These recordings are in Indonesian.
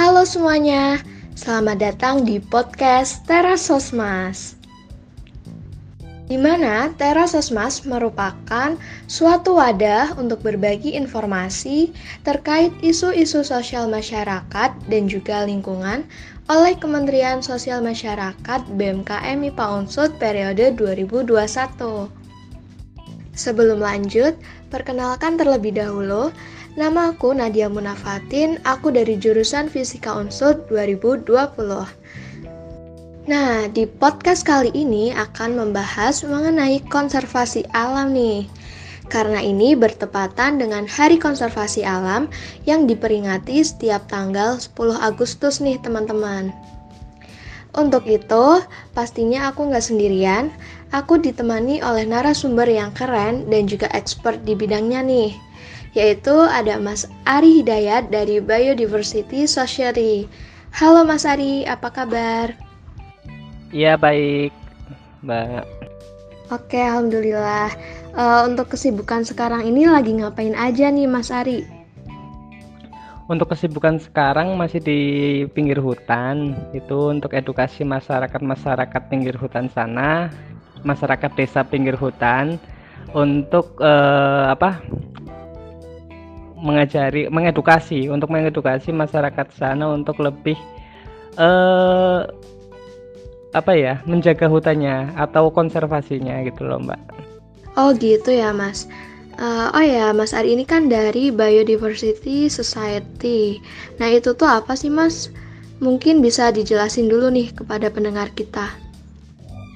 Halo semuanya, selamat datang di podcast Teras Sosmas. Di mana merupakan suatu wadah untuk berbagi informasi terkait isu-isu sosial masyarakat dan juga lingkungan oleh Kementerian Sosial Masyarakat BMKM IPA Unsud periode 2021. Sebelum lanjut, perkenalkan terlebih dahulu Nama aku Nadia Munafatin, aku dari jurusan Fisika Unsur 2020. Nah, di podcast kali ini akan membahas mengenai konservasi alam nih. Karena ini bertepatan dengan Hari Konservasi Alam yang diperingati setiap tanggal 10 Agustus nih teman-teman. Untuk itu, pastinya aku nggak sendirian, aku ditemani oleh narasumber yang keren dan juga expert di bidangnya nih yaitu ada Mas Ari Hidayat dari Biodiversity Society. Halo Mas Ari, apa kabar? Iya baik, Mbak. Oke, alhamdulillah. Uh, untuk kesibukan sekarang ini lagi ngapain aja nih Mas Ari? Untuk kesibukan sekarang masih di pinggir hutan, itu untuk edukasi masyarakat-masyarakat pinggir hutan sana, masyarakat desa pinggir hutan, untuk uh, apa mengajari mengedukasi untuk mengedukasi masyarakat sana untuk lebih eh apa ya menjaga hutannya atau konservasinya gitu loh mbak. Oh gitu ya mas. Uh, oh ya mas Ari ini kan dari Biodiversity Society. Nah itu tuh apa sih mas? Mungkin bisa dijelasin dulu nih kepada pendengar kita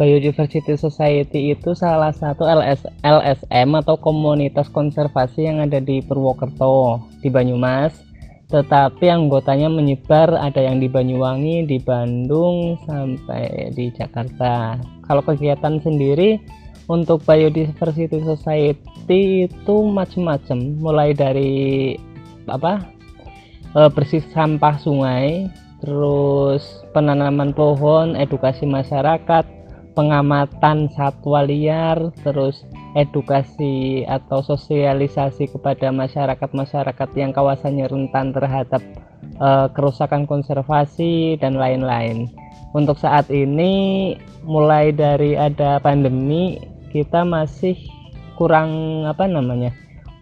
Biodiversity Society itu salah satu LS, LSM atau komunitas konservasi yang ada di Purwokerto, di Banyumas. Tetapi anggotanya menyebar ada yang di Banyuwangi, di Bandung, sampai di Jakarta. Kalau kegiatan sendiri untuk Biodiversity Society itu macam-macam, mulai dari apa eh, bersih sampah sungai, terus penanaman pohon, edukasi masyarakat, pengamatan satwa liar, terus edukasi atau sosialisasi kepada masyarakat-masyarakat yang kawasannya rentan terhadap uh, kerusakan konservasi dan lain-lain. Untuk saat ini mulai dari ada pandemi kita masih kurang apa namanya?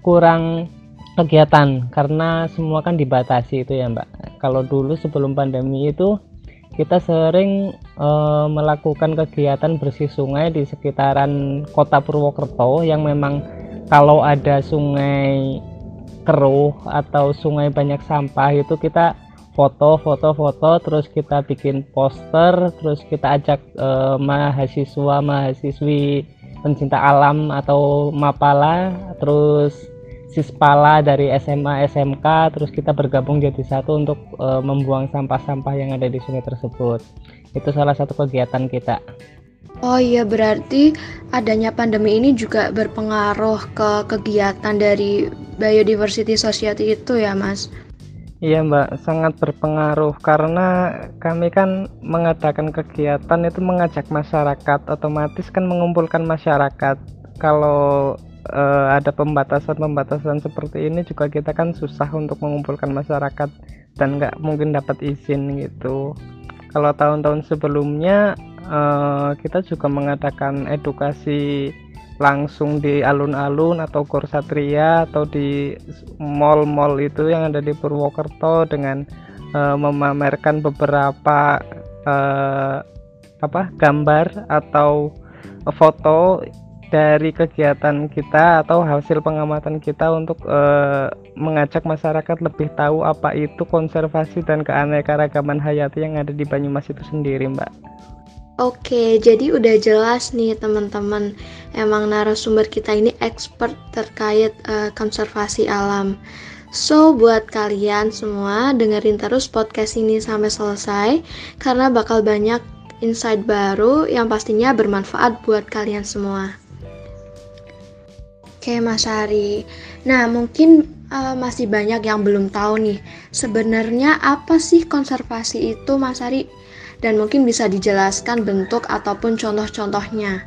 kurang kegiatan karena semua kan dibatasi itu ya, Mbak. Kalau dulu sebelum pandemi itu kita sering uh, melakukan kegiatan bersih sungai di sekitaran kota Purwokerto yang memang kalau ada sungai keruh atau sungai banyak sampah itu kita foto foto foto terus kita bikin poster terus kita ajak uh, mahasiswa mahasiswi pencinta alam atau mapala terus Sispala dari SMA SMK terus kita bergabung jadi satu untuk e, membuang sampah-sampah yang ada di sungai tersebut. Itu salah satu kegiatan kita. Oh iya berarti adanya pandemi ini juga berpengaruh ke kegiatan dari Biodiversity Society itu ya Mas? Iya Mbak, sangat berpengaruh karena kami kan mengadakan kegiatan itu mengajak masyarakat, otomatis kan mengumpulkan masyarakat. Kalau uh, ada pembatasan-pembatasan seperti ini juga kita kan susah untuk mengumpulkan masyarakat dan nggak mungkin dapat izin gitu. Kalau tahun-tahun sebelumnya uh, kita juga mengadakan edukasi langsung di alun-alun atau Korsatria atau di mall-mall itu yang ada di Purwokerto dengan uh, memamerkan beberapa uh, apa gambar atau foto dari kegiatan kita atau hasil pengamatan kita untuk uh, mengajak masyarakat lebih tahu apa itu konservasi dan keanekaragaman hayati yang ada di Banyumas itu sendiri, Mbak. Oke, jadi udah jelas nih teman-teman, emang narasumber kita ini expert terkait uh, konservasi alam. So, buat kalian semua dengerin terus podcast ini sampai selesai karena bakal banyak insight baru yang pastinya bermanfaat buat kalian semua. Oke Mas Ari. Nah mungkin uh, masih banyak yang belum tahu nih sebenarnya apa sih konservasi itu Mas Ari dan mungkin bisa dijelaskan bentuk ataupun contoh-contohnya.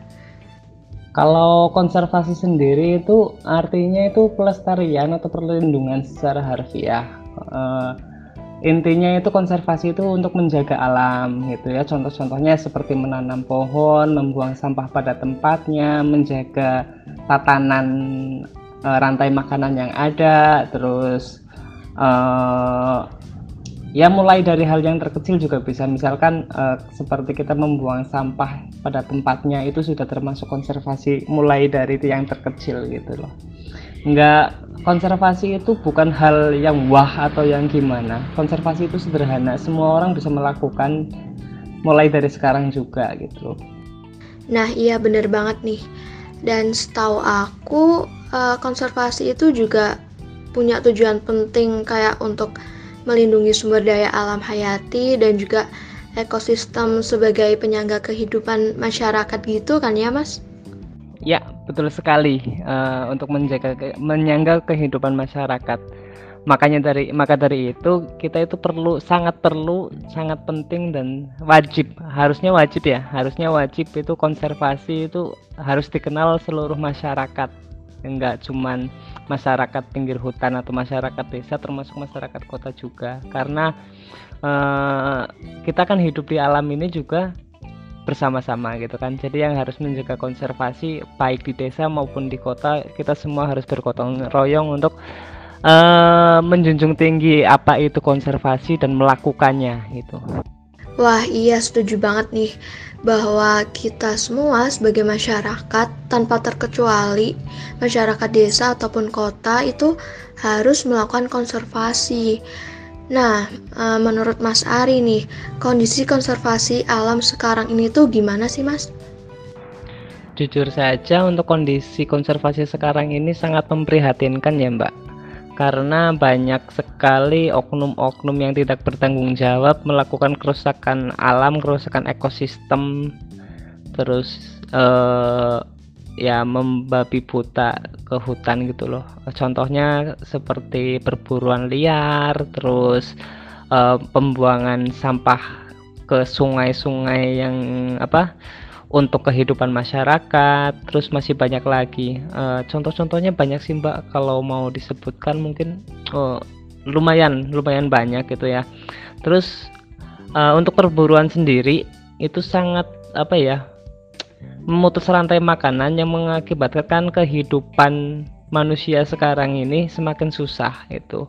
Kalau konservasi sendiri itu artinya itu pelestarian atau perlindungan secara harfiah. Uh, intinya itu konservasi itu untuk menjaga alam gitu ya. Contoh-contohnya seperti menanam pohon membuang sampah pada tempatnya menjaga tatanan e, rantai makanan yang ada terus e, ya mulai dari hal yang terkecil juga bisa. Misalkan e, seperti kita membuang sampah pada tempatnya itu sudah termasuk konservasi mulai dari yang terkecil gitu loh nggak konservasi itu bukan hal yang wah atau yang gimana. Konservasi itu sederhana. Semua orang bisa melakukan mulai dari sekarang juga gitu. Nah iya bener banget nih. Dan setahu aku eh, konservasi itu juga punya tujuan penting kayak untuk melindungi sumber daya alam hayati dan juga ekosistem sebagai penyangga kehidupan masyarakat gitu kan ya mas? Ya, betul sekali uh, untuk menjaga ke, menyangga kehidupan masyarakat. Makanya dari maka dari itu kita itu perlu sangat perlu sangat penting dan wajib. Harusnya wajib ya harusnya wajib itu konservasi itu harus dikenal seluruh masyarakat. Enggak cuman masyarakat pinggir hutan atau masyarakat desa termasuk masyarakat kota juga. Karena uh, kita kan hidup di alam ini juga bersama-sama gitu kan. Jadi yang harus menjaga konservasi baik di desa maupun di kota kita semua harus bergotong royong untuk uh, menjunjung tinggi apa itu konservasi dan melakukannya gitu. Wah iya setuju banget nih bahwa kita semua sebagai masyarakat tanpa terkecuali masyarakat desa ataupun kota itu harus melakukan konservasi Nah, eh, menurut Mas Ari nih, kondisi konservasi alam sekarang ini tuh gimana sih, Mas? Jujur saja untuk kondisi konservasi sekarang ini sangat memprihatinkan ya, Mbak. Karena banyak sekali oknum-oknum yang tidak bertanggung jawab melakukan kerusakan alam, kerusakan ekosistem, terus eh, ya membabi buta ke hutan gitu loh. Contohnya seperti perburuan liar terus uh, pembuangan sampah ke sungai-sungai yang apa untuk kehidupan masyarakat terus masih banyak lagi. Uh, contoh-contohnya banyak sih mbak kalau mau disebutkan mungkin uh, lumayan lumayan banyak gitu ya. Terus uh, untuk perburuan sendiri itu sangat apa ya memutus rantai makanan yang mengakibatkan kehidupan manusia sekarang ini semakin susah itu.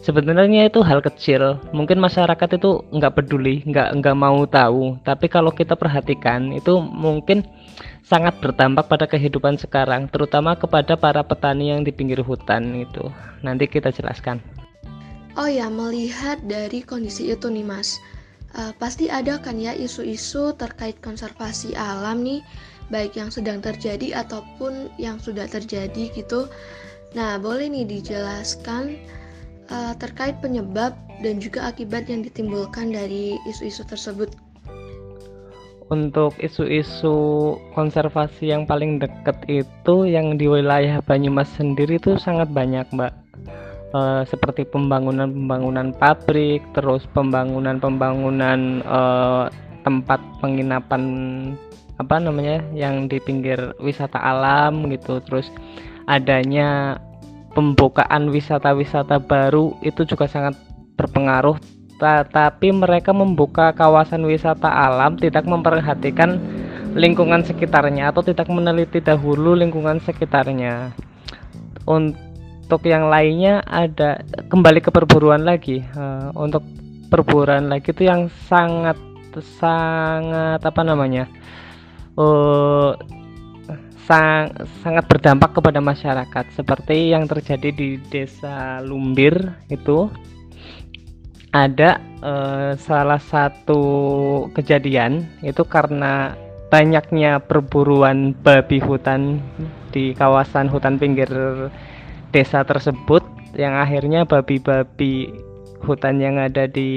Sebenarnya itu hal kecil. Mungkin masyarakat itu nggak peduli nggak nggak mau tahu. Tapi kalau kita perhatikan itu mungkin sangat berdampak pada kehidupan sekarang terutama kepada para petani yang di pinggir hutan itu. Nanti kita jelaskan. Oh ya melihat dari kondisi itu nih mas uh, pasti ada kan ya isu-isu terkait konservasi alam nih baik yang sedang terjadi ataupun yang sudah terjadi gitu. Nah boleh nih dijelaskan uh, terkait penyebab dan juga akibat yang ditimbulkan dari isu-isu tersebut. Untuk isu-isu konservasi yang paling dekat itu yang di wilayah Banyumas sendiri itu sangat banyak mbak uh, seperti pembangunan-pembangunan pabrik, terus pembangunan-pembangunan uh, tempat penginapan apa namanya yang di pinggir wisata alam gitu, terus adanya pembukaan wisata-wisata baru itu juga sangat berpengaruh. Tapi mereka membuka kawasan wisata alam tidak memperhatikan lingkungan sekitarnya atau tidak meneliti dahulu lingkungan sekitarnya. Untuk untuk yang lainnya ada kembali ke perburuan lagi. Uh, untuk perburuan lagi itu yang sangat sangat apa namanya uh, sang, sangat berdampak kepada masyarakat. Seperti yang terjadi di desa Lumbir itu ada uh, salah satu kejadian itu karena banyaknya perburuan babi hutan di kawasan hutan pinggir desa tersebut yang akhirnya babi-babi hutan yang ada di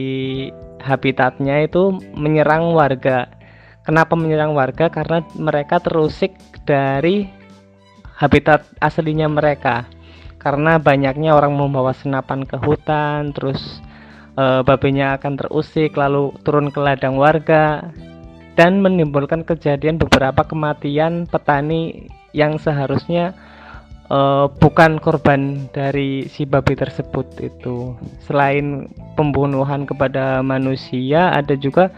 habitatnya itu menyerang warga. Kenapa menyerang warga? Karena mereka terusik dari habitat aslinya mereka. Karena banyaknya orang membawa senapan ke hutan, terus e, babinya akan terusik lalu turun ke ladang warga dan menimbulkan kejadian beberapa kematian petani yang seharusnya uh, bukan korban dari si babi tersebut itu. Selain pembunuhan kepada manusia, ada juga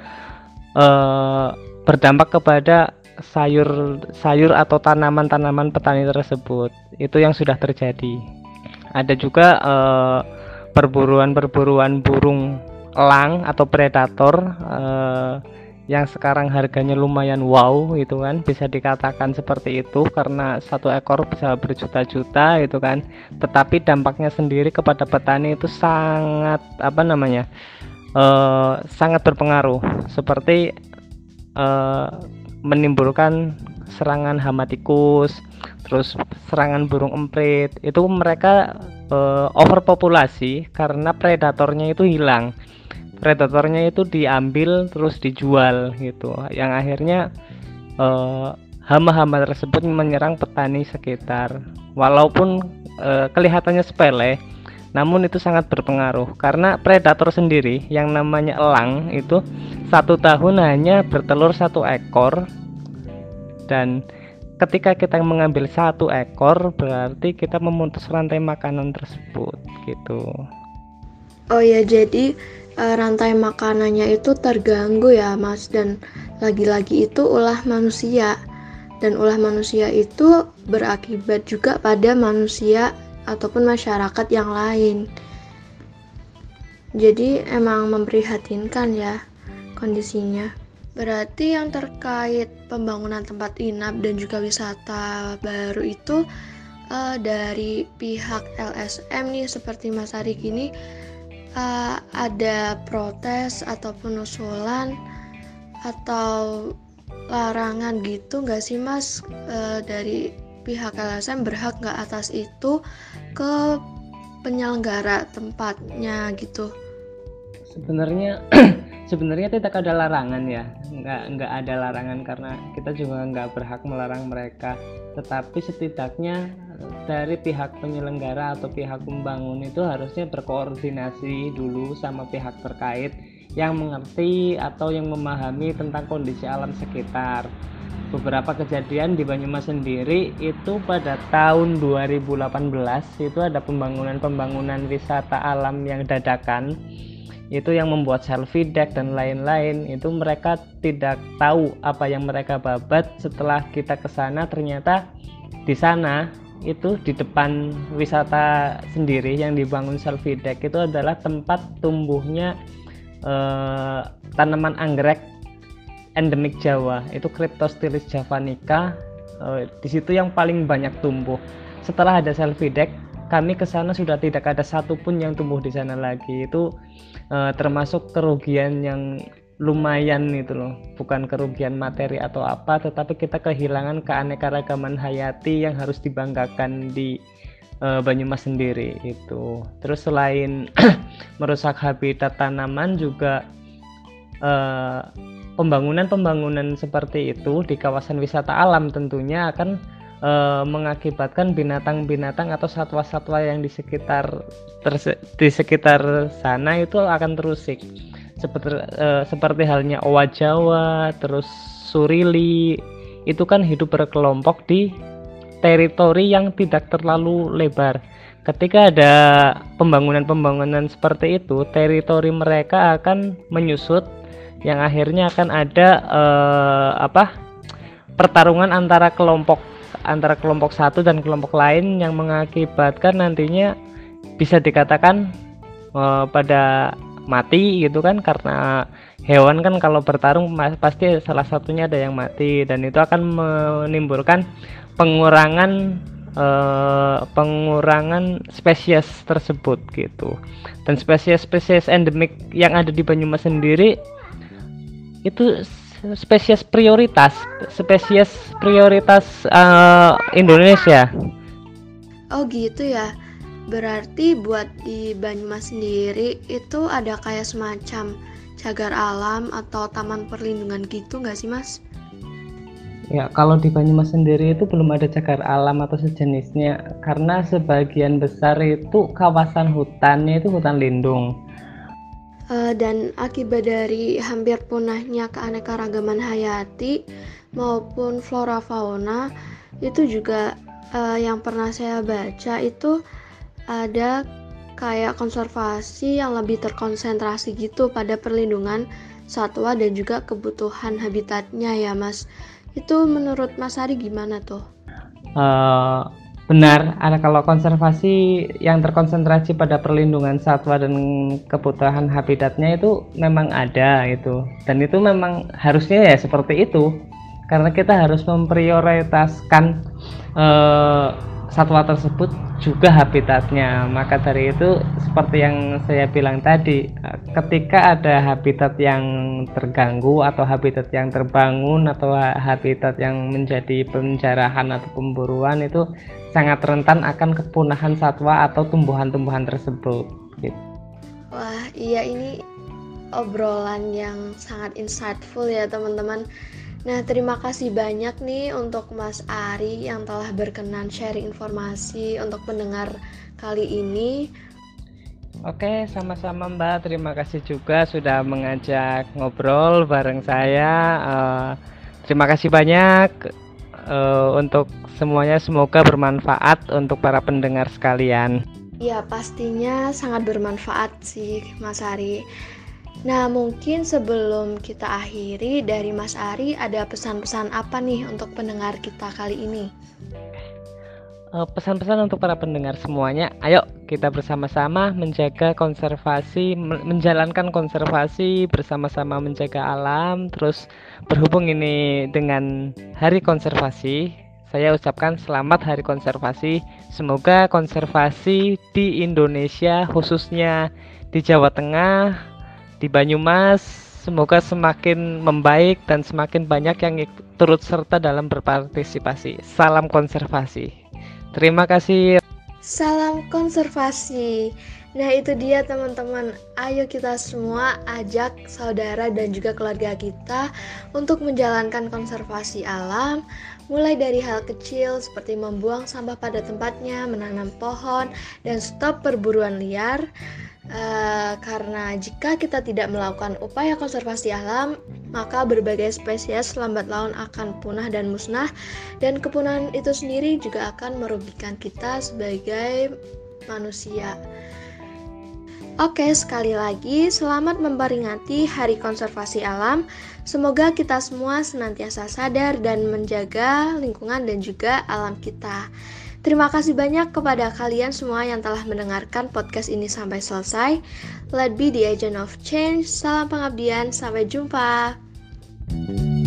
uh, berdampak kepada sayur sayur atau tanaman-tanaman petani tersebut. Itu yang sudah terjadi. Ada juga uh, perburuan-perburuan burung elang atau predator uh, yang sekarang harganya lumayan wow itu kan bisa dikatakan seperti itu karena satu ekor bisa berjuta-juta itu kan. Tetapi dampaknya sendiri kepada petani itu sangat apa namanya uh, sangat berpengaruh. Seperti uh, menimbulkan serangan hama tikus terus serangan burung emprit. Itu mereka uh, overpopulasi karena predatornya itu hilang predatornya itu diambil terus dijual gitu. Yang akhirnya hama hama-hama tersebut menyerang petani sekitar. Walaupun uh, kelihatannya sepele namun itu sangat berpengaruh. Karena predator sendiri yang namanya elang itu satu tahun hanya bertelur satu ekor. Dan ketika kita mengambil satu ekor berarti kita memutus rantai makanan tersebut gitu oh ya jadi uh, rantai makanannya itu terganggu ya mas. Dan lagi-lagi itu ulah manusia. Dan ulah manusia itu berakibat juga pada manusia ataupun masyarakat yang lain. Jadi emang memprihatinkan ya kondisinya. Berarti yang terkait pembangunan tempat inap dan juga wisata baru itu uh, dari pihak LSM nih seperti Mas Arik ini uh, ada protes ataupun usulan atau larangan gitu nggak sih mas? Uh, dari pihak LSM berhak nggak atas itu ke penyelenggara tempatnya gitu? Sebenarnya sebenarnya tidak ada larangan ya. Nggak nggak ada larangan karena kita juga nggak berhak melarang mereka. Tetapi setidaknya dari pihak penyelenggara atau pihak pembangun itu harusnya berkoordinasi dulu sama pihak terkait yang mengerti atau yang memahami tentang kondisi alam sekitar. Beberapa kejadian di Banyumas sendiri itu pada tahun 2018 itu ada pembangunan-pembangunan wisata alam yang dadakan. Itu yang membuat selfie deck dan lain-lain. Itu mereka tidak tahu apa yang mereka babat. Setelah kita ke sana ternyata di sana itu di depan wisata sendiri yang dibangun selfie deck itu adalah tempat tumbuhnya eh, tanaman anggrek endemik Jawa. Itu Cryptostylis javanica eh, di situ yang paling banyak tumbuh. Setelah ada selfie deck kami ke sana sudah tidak ada satupun yang tumbuh di sana lagi. Itu eh, termasuk kerugian yang lumayan itu loh. Bukan kerugian materi atau apa tetapi kita kehilangan keanekaragaman hayati yang harus dibanggakan di uh, Banyumas sendiri itu. Terus selain merusak habitat tanaman juga pembangunan-pembangunan uh, seperti itu di kawasan wisata alam tentunya akan uh, mengakibatkan binatang-binatang atau satwa-satwa yang di sekitar di sekitar sana itu akan terusik seperti uh, seperti halnya owa Jawa, terus surili itu kan hidup berkelompok di teritori yang tidak terlalu lebar. Ketika ada pembangunan-pembangunan seperti itu, teritori mereka akan menyusut yang akhirnya akan ada uh, apa? pertarungan antara kelompok antara kelompok satu dan kelompok lain yang mengakibatkan nantinya bisa dikatakan uh, pada mati gitu kan karena hewan kan kalau bertarung pasti salah satunya ada yang mati dan itu akan menimbulkan pengurangan eh, pengurangan spesies tersebut gitu. Dan spesies-spesies endemik yang ada di Banyumas sendiri itu spesies prioritas spesies prioritas uh, Indonesia. Oh gitu ya Berarti buat di Banyumas sendiri itu ada kayak semacam cagar alam atau taman perlindungan gitu nggak sih mas? Ya kalau di Banyumas sendiri itu belum ada cagar alam atau sejenisnya karena sebagian besar itu kawasan hutannya itu hutan lindung. Uh, dan akibat dari hampir punahnya keanekaragaman hayati maupun flora fauna itu juga uh, yang pernah saya baca itu ada kayak konservasi yang lebih terkonsentrasi gitu pada perlindungan satwa dan juga kebutuhan habitatnya ya Mas. Itu menurut Mas Ari gimana tuh? Uh, benar, ada kalau konservasi yang terkonsentrasi pada perlindungan satwa dan kebutuhan habitatnya itu memang ada itu. Dan itu memang harusnya ya seperti itu. Karena kita harus memprioritaskan uh, satwa tersebut juga habitatnya. Maka dari itu seperti yang saya bilang tadi, ketika ada habitat yang terganggu atau habitat yang terbangun atau habitat yang menjadi penjarahan atau pemburuan itu sangat rentan akan kepunahan satwa atau tumbuhan-tumbuhan tersebut. Gitu. Wah, iya ini obrolan yang sangat insightful ya teman-teman. Nah, terima kasih banyak nih untuk Mas Ari yang telah berkenan sharing informasi untuk pendengar kali ini. Oke, sama-sama Mbak. Terima kasih juga sudah mengajak ngobrol bareng saya. Uh, terima kasih banyak uh, untuk semuanya. Semoga bermanfaat untuk para pendengar sekalian. Ya, pastinya sangat bermanfaat sih, Mas Ari. Nah, mungkin sebelum kita akhiri dari Mas Ari ada pesan-pesan apa nih untuk pendengar kita kali ini? Eh, pesan-pesan untuk para pendengar semuanya, ayo kita bersama-sama menjaga konservasi, menjalankan konservasi bersama-sama menjaga alam. Terus berhubung ini dengan Hari Konservasi, saya ucapkan selamat Hari Konservasi. Semoga konservasi di Indonesia khususnya di Jawa Tengah di Banyumas semoga semakin membaik dan semakin banyak yang turut serta dalam berpartisipasi. Salam konservasi. Terima kasih. Salam konservasi. Nah, itu dia teman-teman. Ayo kita semua ajak saudara dan juga keluarga kita untuk menjalankan konservasi alam, mulai dari hal kecil seperti membuang sampah pada tempatnya, menanam pohon, dan stop perburuan liar Uh, karena jika kita tidak melakukan upaya konservasi alam, maka berbagai spesies lambat laun akan punah dan musnah, dan kepunahan itu sendiri juga akan merugikan kita sebagai manusia. Oke, sekali lagi selamat memperingati Hari Konservasi Alam. Semoga kita semua senantiasa sadar dan menjaga lingkungan dan juga alam kita. Terima kasih banyak kepada kalian semua yang telah mendengarkan podcast ini sampai selesai. Let be the agent of change. Salam pengabdian. Sampai jumpa. thank you